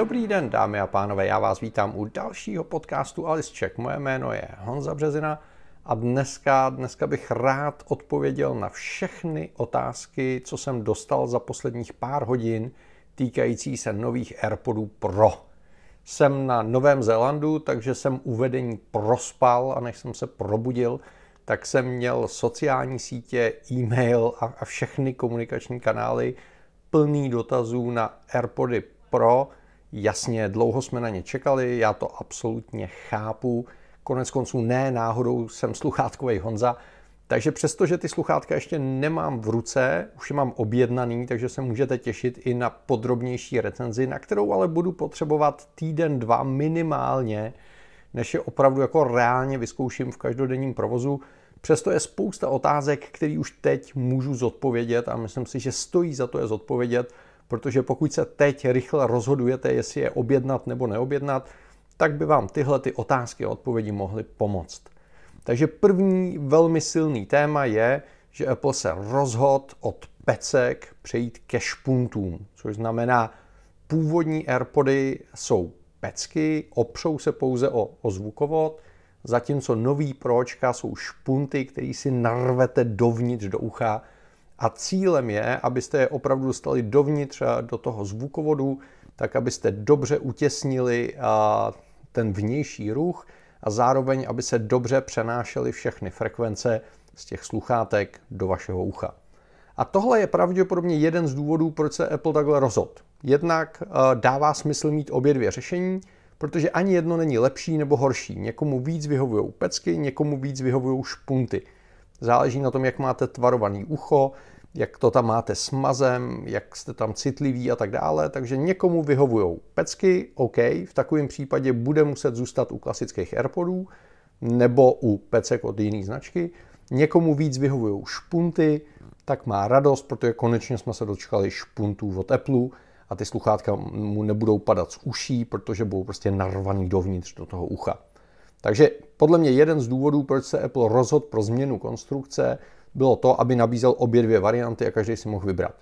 Dobrý den, dámy a pánové, já vás vítám u dalšího podcastu Alice Check. Moje jméno je Honza Březina a dneska, dneska bych rád odpověděl na všechny otázky, co jsem dostal za posledních pár hodin týkající se nových AirPodů Pro. Jsem na Novém Zélandu, takže jsem uvedení prospal a než jsem se probudil, tak jsem měl sociální sítě, e-mail a, a všechny komunikační kanály plný dotazů na AirPody Pro. Jasně, dlouho jsme na ně čekali, já to absolutně chápu. Konec konců ne náhodou jsem sluchátkový Honza, takže přesto, že ty sluchátka ještě nemám v ruce, už je mám objednaný, takže se můžete těšit i na podrobnější recenzi, na kterou ale budu potřebovat týden, dva minimálně, než je opravdu jako reálně vyzkouším v každodenním provozu. Přesto je spousta otázek, které už teď můžu zodpovědět a myslím si, že stojí za to je zodpovědět, protože pokud se teď rychle rozhodujete, jestli je objednat nebo neobjednat, tak by vám tyhle ty otázky a odpovědi mohly pomoct. Takže první velmi silný téma je, že Apple se rozhodl od pecek přejít ke špuntům, což znamená, původní AirPody jsou pecky, opřou se pouze o, o zvukovod, zatímco nový pročka jsou špunty, který si narvete dovnitř do ucha a cílem je, abyste je opravdu dostali dovnitř do toho zvukovodu, tak abyste dobře utěsnili ten vnější ruch a zároveň, aby se dobře přenášely všechny frekvence z těch sluchátek do vašeho ucha. A tohle je pravděpodobně jeden z důvodů, proč se Apple takhle rozhodl. Jednak dává smysl mít obě dvě řešení, protože ani jedno není lepší nebo horší. Někomu víc vyhovují pecky, někomu víc vyhovují špunty. Záleží na tom, jak máte tvarovaný ucho, jak to tam máte s mazem, jak jste tam citliví a tak dále. Takže někomu vyhovují pecky, OK, v takovém případě bude muset zůstat u klasických AirPodů nebo u pecek od jiné značky. Někomu víc vyhovují špunty, tak má radost, protože konečně jsme se dočkali špuntů od Apple a ty sluchátka mu nebudou padat z uší, protože budou prostě narvaný dovnitř do toho ucha. Takže podle mě jeden z důvodů, proč se Apple rozhodl pro změnu konstrukce, bylo to, aby nabízel obě dvě varianty a každý si mohl vybrat.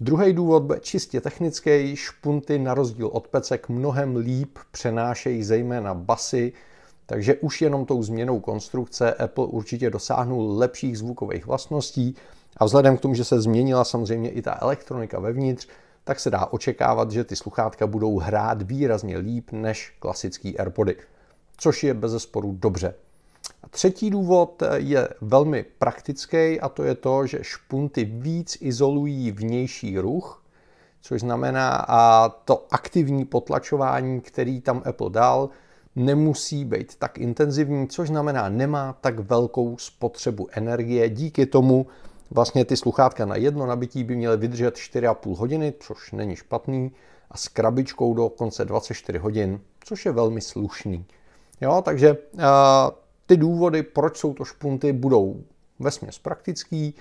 Druhý důvod byl čistě technický. Špunty na rozdíl od pecek mnohem líp přenášejí zejména basy, takže už jenom tou změnou konstrukce Apple určitě dosáhnul lepších zvukových vlastností a vzhledem k tomu, že se změnila samozřejmě i ta elektronika vevnitř, tak se dá očekávat, že ty sluchátka budou hrát výrazně líp než klasický AirPody, což je bez sporu dobře. A třetí důvod je velmi praktický a to je to, že špunty víc izolují vnější ruch, což znamená a to aktivní potlačování, který tam Apple dal, nemusí být tak intenzivní, což znamená nemá tak velkou spotřebu energie. Díky tomu vlastně ty sluchátka na jedno nabití by měly vydržet 4,5 hodiny, což není špatný, a s krabičkou do konce 24 hodin, což je velmi slušný. Jo, takže uh, ty důvody, proč jsou to špunty, budou vesměs praktický.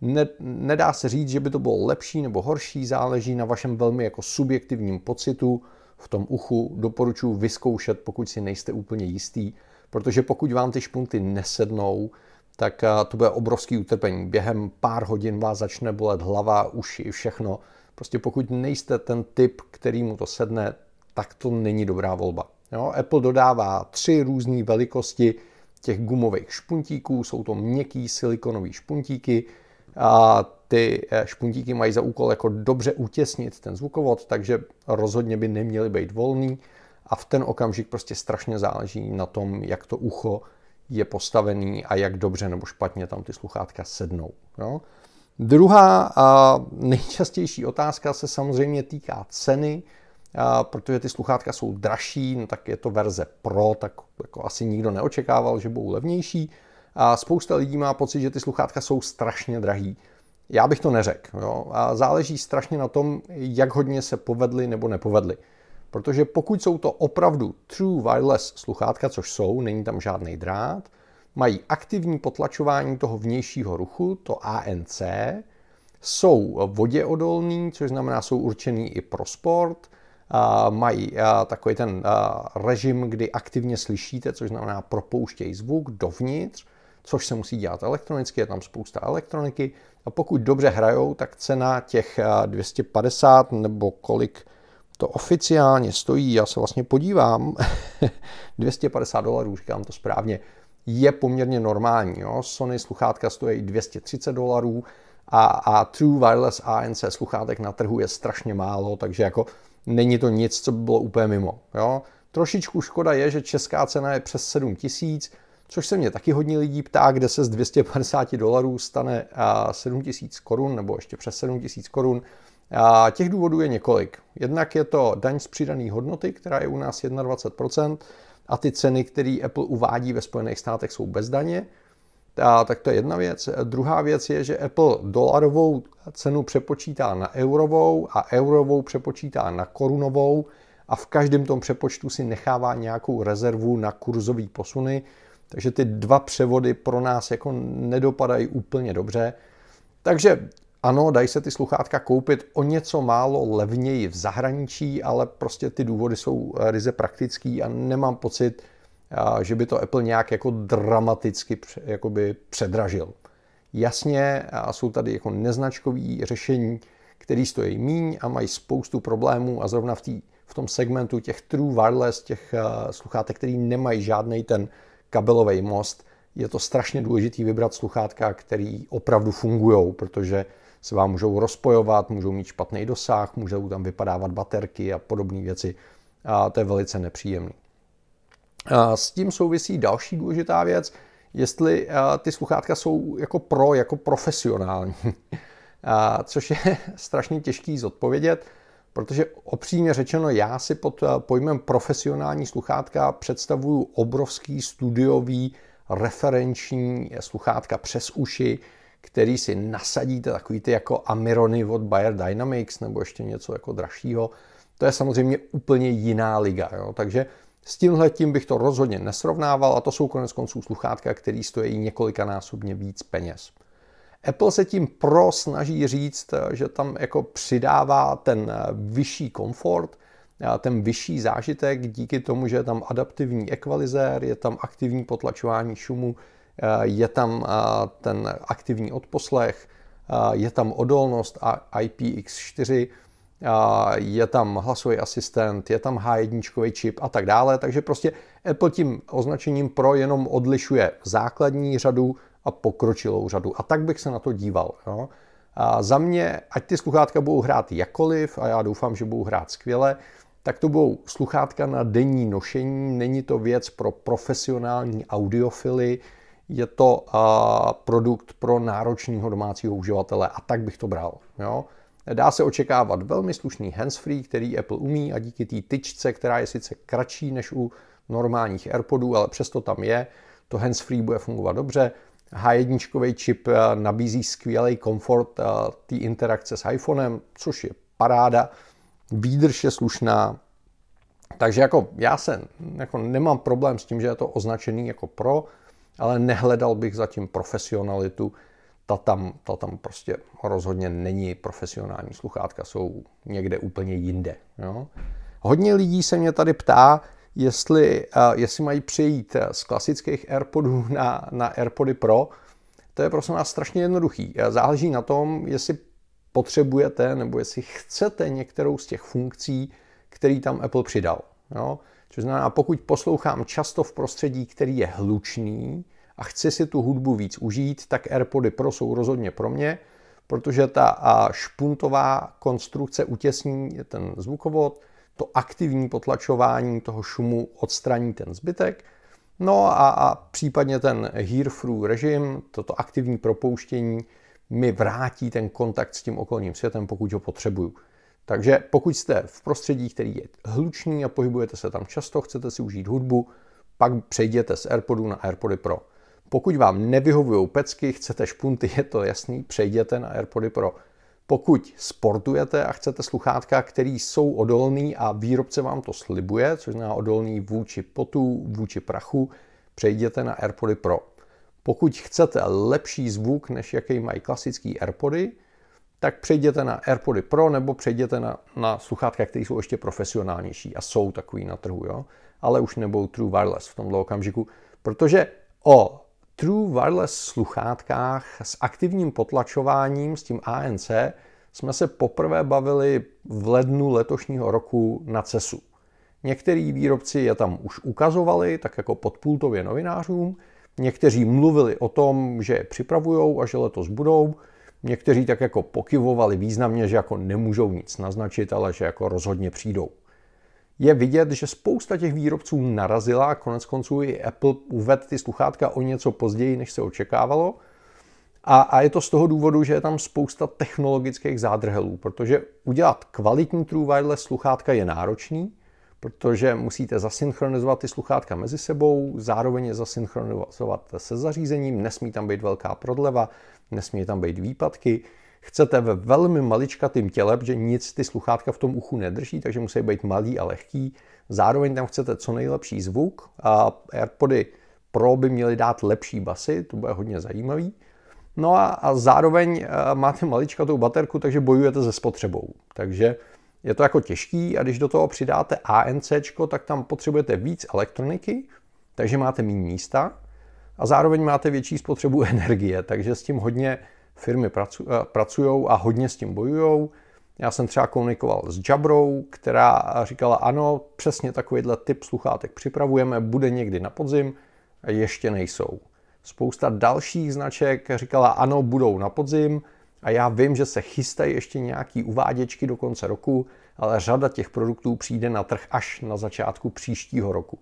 Ne, nedá se říct, že by to bylo lepší nebo horší, záleží na vašem velmi jako subjektivním pocitu v tom uchu. Doporučuji vyzkoušet, pokud si nejste úplně jistý, protože pokud vám ty špunty nesednou, tak eh, to bude obrovský utrpení. Během pár hodin vás začne bolet hlava, uši, všechno. Prostě pokud nejste ten typ, který mu to sedne, tak to není dobrá volba. Jo? Apple dodává tři různé velikosti těch gumových špuntíků, jsou to měkký silikonové špuntíky a ty eh, špuntíky mají za úkol jako dobře utěsnit ten zvukovod, takže rozhodně by neměly být volný a v ten okamžik prostě strašně záleží na tom, jak to ucho je postavený a jak dobře nebo špatně tam ty sluchátka sednou. Jo? Druhá a nejčastější otázka se samozřejmě týká ceny, protože ty sluchátka jsou dražší, no tak je to verze Pro, tak jako asi nikdo neočekával, že budou levnější. A spousta lidí má pocit, že ty sluchátka jsou strašně drahý. Já bych to neřekl. Jo? A záleží strašně na tom, jak hodně se povedly nebo nepovedly. Protože pokud jsou to opravdu true wireless sluchátka, což jsou, není tam žádný drát, mají aktivní potlačování toho vnějšího ruchu, to ANC, jsou voděodolní, což znamená, jsou určený i pro sport, mají takový ten režim, kdy aktivně slyšíte, což znamená propouštějí zvuk dovnitř, což se musí dělat elektronicky, je tam spousta elektroniky. A pokud dobře hrajou, tak cena těch 250 nebo kolik to oficiálně stojí, já se vlastně podívám, 250 dolarů, říkám to správně, je poměrně normální. Jo? Sony sluchátka stojí 230 dolarů a, a True Wireless ANC sluchátek na trhu je strašně málo, takže jako není to nic, co by bylo úplně mimo. Jo? Trošičku škoda je, že česká cena je přes 7 tisíc, což se mě taky hodně lidí ptá, kde se z 250 dolarů stane 7 tisíc korun, nebo ještě přes 7 tisíc korun. A těch důvodů je několik. Jednak je to daň z přidané hodnoty, která je u nás 21%, a ty ceny, které Apple uvádí ve Spojených státech, jsou bez daně. A, tak to je jedna věc. Druhá věc je, že Apple dolarovou cenu přepočítá na eurovou a eurovou přepočítá na korunovou a v každém tom přepočtu si nechává nějakou rezervu na kurzový posuny, takže ty dva převody pro nás jako nedopadají úplně dobře. Takže ano, dají se ty sluchátka koupit o něco málo levněji v zahraničí, ale prostě ty důvody jsou ryze praktický a nemám pocit, že by to Apple nějak jako dramaticky jakoby předražil. Jasně, jsou tady jako neznačkové řešení, které stojí míň a mají spoustu problémů a zrovna v, tý, v tom segmentu těch true wireless, těch sluchátek, který nemají žádný ten kabelový most, je to strašně důležité vybrat sluchátka, který opravdu fungují, protože se vám můžou rozpojovat, můžou mít špatný dosah, můžou tam vypadávat baterky a podobné věci. A to je velice nepříjemné. S tím souvisí další důležitá věc, jestli ty sluchátka jsou jako pro, jako profesionální. Což je strašně těžký zodpovědět, protože opřímně řečeno, já si pod pojmem profesionální sluchátka představuju obrovský studiový referenční sluchátka přes uši, který si nasadíte, takový ty jako Amirony od Bayer Dynamics nebo ještě něco jako dražšího, to je samozřejmě úplně jiná liga. Jo? Takže s tímhle tím bych to rozhodně nesrovnával a to jsou konec konců sluchátka, který stojí několikanásobně víc peněz. Apple se tím pro snaží říct, že tam jako přidává ten vyšší komfort, ten vyšší zážitek díky tomu, že je tam adaptivní ekvalizér, je tam aktivní potlačování šumu, je tam ten aktivní odposlech, je tam odolnost IPX4, je tam hlasový asistent, je tam H1 čip a tak dále, takže prostě Apple tím označením Pro jenom odlišuje základní řadu a pokročilou řadu. A tak bych se na to díval. Jo. A za mě, ať ty sluchátka budou hrát jakoliv, a já doufám, že budou hrát skvěle, tak to budou sluchátka na denní nošení, není to věc pro profesionální audiofily, je to uh, produkt pro náročného domácího uživatele a tak bych to bral. Jo? Dá se očekávat velmi slušný handsfree, který Apple umí a díky té tyčce, která je sice kratší než u normálních AirPodů, ale přesto tam je, to handsfree bude fungovat dobře. H1 čip nabízí skvělý komfort té interakce s iPhonem, což je paráda. Výdrž je slušná, takže jako já se jako nemám problém s tím, že je to označený jako pro, ale nehledal bych zatím profesionalitu. Ta tam, ta tam prostě rozhodně není profesionální sluchátka, jsou někde úplně jinde. Jo? Hodně lidí se mě tady ptá, jestli, uh, jestli mají přejít z klasických AirPodů na, na AirPody Pro. To je prostě nás strašně jednoduchý. Záleží na tom, jestli potřebujete nebo jestli chcete některou z těch funkcí, který tam Apple přidal. Jo? Což znamená, pokud poslouchám často v prostředí, který je hlučný a chci si tu hudbu víc užít, tak AirPody Pro jsou rozhodně pro mě, protože ta špuntová konstrukce utěsní ten zvukovod, to aktivní potlačování toho šumu odstraní ten zbytek, no a, a případně ten hear-through režim, toto aktivní propouštění, mi vrátí ten kontakt s tím okolním světem, pokud ho potřebuju. Takže pokud jste v prostředí, který je hlučný a pohybujete se tam často, chcete si užít hudbu, pak přejděte z AirPodu na AirPody Pro. Pokud vám nevyhovují pecky, chcete špunty, je to jasný, přejděte na AirPody Pro. Pokud sportujete a chcete sluchátka, které jsou odolný a výrobce vám to slibuje, což znamená odolný vůči potu, vůči prachu, přejděte na AirPody Pro. Pokud chcete lepší zvuk, než jaký mají klasický AirPody, tak přejděte na AirPody Pro nebo přejděte na, na sluchátka, které jsou ještě profesionálnější a jsou takový na trhu, jo? ale už nebudou True Wireless v tomto okamžiku, protože o True Wireless sluchátkách s aktivním potlačováním, s tím ANC, jsme se poprvé bavili v lednu letošního roku na CESu. Některý výrobci je tam už ukazovali, tak jako podpultově novinářům, někteří mluvili o tom, že je připravují a že letos budou, někteří tak jako pokyvovali významně, že jako nemůžou nic naznačit, ale že jako rozhodně přijdou. Je vidět, že spousta těch výrobců narazila, konec konců i Apple uvedl ty sluchátka o něco později, než se očekávalo, a, a je to z toho důvodu, že je tam spousta technologických zádrhelů, protože udělat kvalitní True Wireless sluchátka je náročný, protože musíte zasynchronizovat ty sluchátka mezi sebou, zároveň je zasynchronizovat se zařízením, nesmí tam být velká prodleva, nesmí tam být výpadky. Chcete ve velmi maličkatým těle, protože nic ty sluchátka v tom uchu nedrží, takže musí být malý a lehký. Zároveň tam chcete co nejlepší zvuk a AirPody Pro by měly dát lepší basy, to bude hodně zajímavý. No a, a zároveň eh, máte maličkatou baterku, takže bojujete se spotřebou. Takže je to jako těžký a když do toho přidáte ANC, tak tam potřebujete víc elektroniky, takže máte méně místa a zároveň máte větší spotřebu energie, takže s tím hodně firmy eh, pracují a hodně s tím bojují. Já jsem třeba komunikoval s Jabrou, která říkala, ano, přesně takovýhle typ sluchátek připravujeme, bude někdy na podzim ještě nejsou. Spousta dalších značek říkala, ano, budou na podzim a já vím, že se chystají ještě nějaký uváděčky do konce roku, ale řada těch produktů přijde na trh až na začátku příštího roku.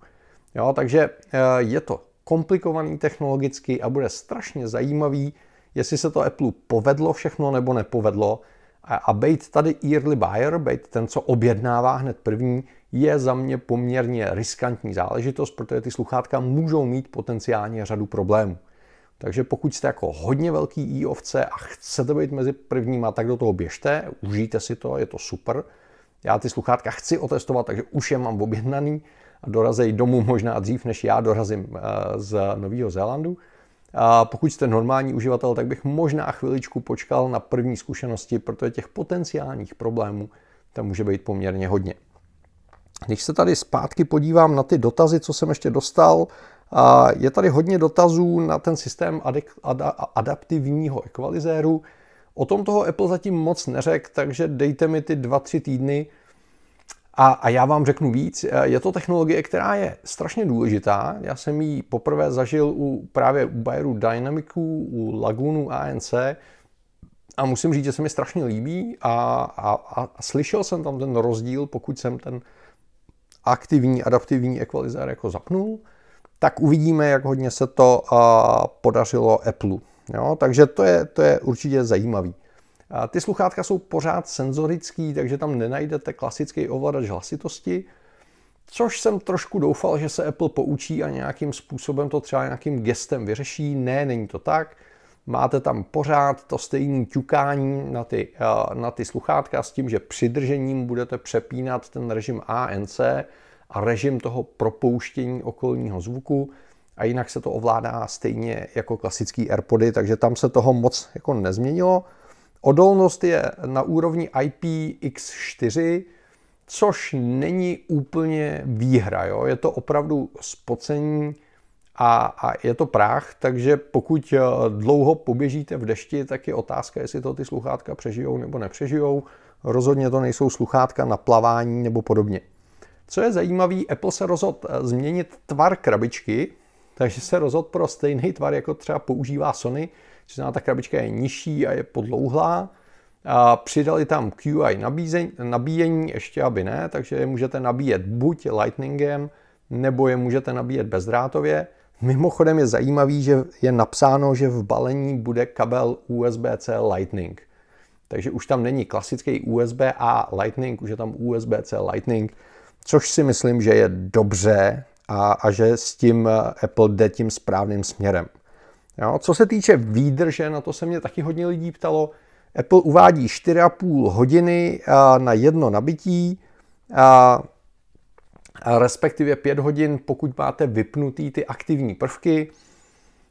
Jo, takže eh, je to komplikovaný technologicky a bude strašně zajímavý, jestli se to Apple povedlo všechno nebo nepovedlo. A, a být tady early buyer, být ten, co objednává hned první, je za mě poměrně riskantní záležitost, protože ty sluchátka můžou mít potenciálně řadu problémů. Takže pokud jste jako hodně velký i ovce a chcete být mezi prvníma, tak do toho běžte, užijte si to, je to super. Já ty sluchátka chci otestovat, takže už je mám objednaný a dorazej domů možná dřív, než já dorazím eh, z Nového Zélandu. A pokud jste normální uživatel, tak bych možná chviličku počkal na první zkušenosti, protože těch potenciálních problémů tam může být poměrně hodně. Když se tady zpátky podívám na ty dotazy, co jsem ještě dostal, je tady hodně dotazů na ten systém adaptivního ekvalizéru. O tom toho Apple zatím moc neřekl, takže dejte mi ty dva, tři týdny a, a já vám řeknu víc. Je to technologie, která je strašně důležitá. Já jsem ji poprvé zažil u právě u Bayeru Dynamicu, u Lagunu ANC a musím říct, že se mi strašně líbí a, a, a, a slyšel jsem tam ten rozdíl, pokud jsem ten aktivní adaptivní ekvalizér jako zapnul, tak uvidíme, jak hodně se to podařilo Apple. Jo? Takže to je, to je určitě zajímavý. Ty sluchátka jsou pořád senzorický, takže tam nenajdete klasický ovladač hlasitosti, což jsem trošku doufal, že se Apple poučí a nějakým způsobem to třeba nějakým gestem vyřeší. Ne, není to tak. Máte tam pořád to stejné ťukání na ty, na ty sluchátka s tím, že přidržením budete přepínat ten režim ANC a režim toho propouštění okolního zvuku a jinak se to ovládá stejně jako klasický AirPody, takže tam se toho moc jako nezměnilo. Odolnost je na úrovni IPX4, což není úplně výhra. Jo? Je to opravdu spocení a, a je to práh, takže pokud eh, dlouho poběžíte v dešti, tak je otázka, jestli to ty sluchátka přežijou nebo nepřežijou. Rozhodně to nejsou sluchátka na plavání nebo podobně. Co je zajímavé, Apple se rozhodl eh, změnit tvar krabičky, takže se rozhodl pro stejný tvar, jako třeba používá Sony, že ta krabička je nižší a je podlouhlá. A přidali tam QI nabízení, nabíjení, ještě aby ne, takže je můžete nabíjet buď lightningem, nebo je můžete nabíjet bezdrátově. Mimochodem je zajímavý, že je napsáno, že v balení bude kabel USB-C Lightning. Takže už tam není klasický USB-A Lightning, už je tam USB-C Lightning, což si myslím, že je dobře a, a že s tím Apple jde tím správným směrem. Jo, co se týče výdrže, na to se mě taky hodně lidí ptalo. Apple uvádí 4,5 hodiny na jedno nabití, a respektive 5 hodin, pokud máte vypnutý ty aktivní prvky,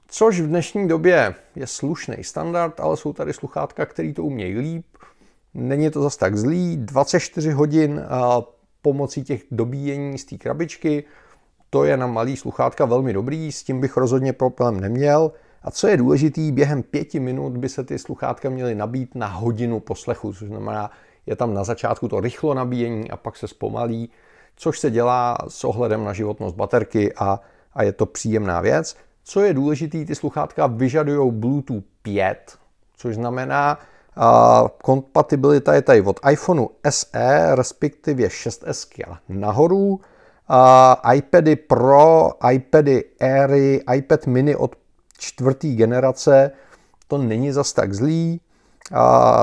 což v dnešní době je slušný standard, ale jsou tady sluchátka, který to umějí líp. Není to zas tak zlý, 24 hodin pomocí těch dobíjení z té krabičky, to je na malý sluchátka velmi dobrý, s tím bych rozhodně problém neměl A co je důležitý, během pěti minut by se ty sluchátka měly nabít na hodinu poslechu, což znamená, je tam na začátku to rychlo nabíjení a pak se zpomalí, což se dělá s ohledem na životnost baterky a, a je to příjemná věc. Co je důležité, ty sluchátka vyžadují Bluetooth 5, což znamená, uh, kompatibilita je tady od iPhoneu SE, respektive 6S nahoru, uh, iPady Pro, iPady Airy, iPad mini od čtvrté generace, to není zas tak zlý,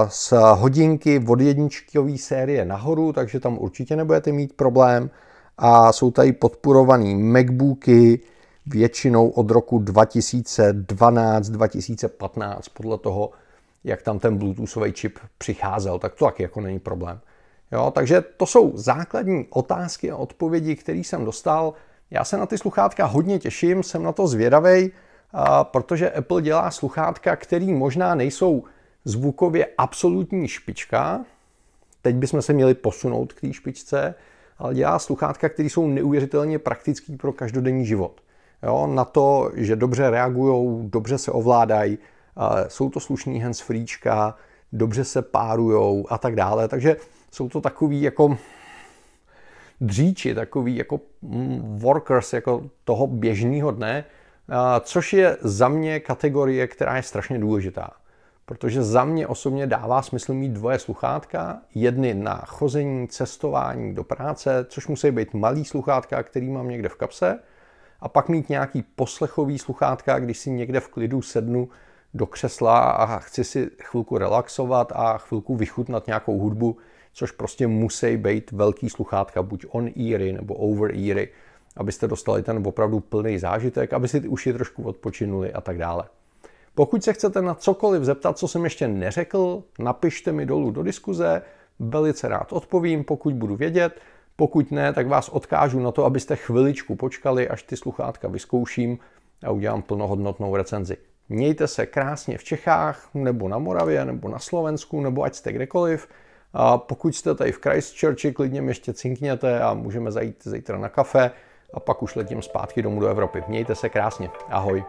z hodinky od jedničkové série nahoru, takže tam určitě nebudete mít problém. A jsou tady podporované MacBooky, většinou od roku 2012-2015, podle toho, jak tam ten Bluetoothový čip přicházel, tak to taky jako není problém. Jo, takže to jsou základní otázky a odpovědi, které jsem dostal. Já se na ty sluchátka hodně těším, jsem na to zvědavej, protože Apple dělá sluchátka, které možná nejsou zvukově absolutní špička. Teď bychom se měli posunout k té špičce, ale dělá sluchátka, které jsou neuvěřitelně praktický pro každodenní život. Jo, na to, že dobře reagují, dobře se ovládají, jsou to slušný handsfreečka, dobře se párujou a tak dále. Takže jsou to takový jako dříči, takový jako mm, workers jako toho běžného dne, což je za mě kategorie, která je strašně důležitá. Protože za mě osobně dává smysl mít dvoje sluchátka, jedny na chození, cestování do práce, což musí být malý sluchátka, který mám někde v kapse, a pak mít nějaký poslechový sluchátka, když si někde v klidu sednu do křesla a chci si chvilku relaxovat a chvilku vychutnat nějakou hudbu, což prostě musí být velký sluchátka, buď on-eary nebo over-eary, abyste dostali ten opravdu plný zážitek, aby si ty uši trošku odpočinuli a tak dále. Pokud se chcete na cokoliv zeptat, co jsem ještě neřekl, napište mi dolů do diskuze, velice rád odpovím, pokud budu vědět. Pokud ne, tak vás odkážu na to, abyste chviličku počkali, až ty sluchátka vyzkouším a udělám plnohodnotnou recenzi. Mějte se krásně v Čechách, nebo na Moravě, nebo na Slovensku, nebo ať jste kdekoliv. A pokud jste tady v Christchurchi, klidně mě ještě cinkněte a můžeme zajít zítra na kafe a pak už letím zpátky domů do Evropy. Mějte se krásně. Ahoj.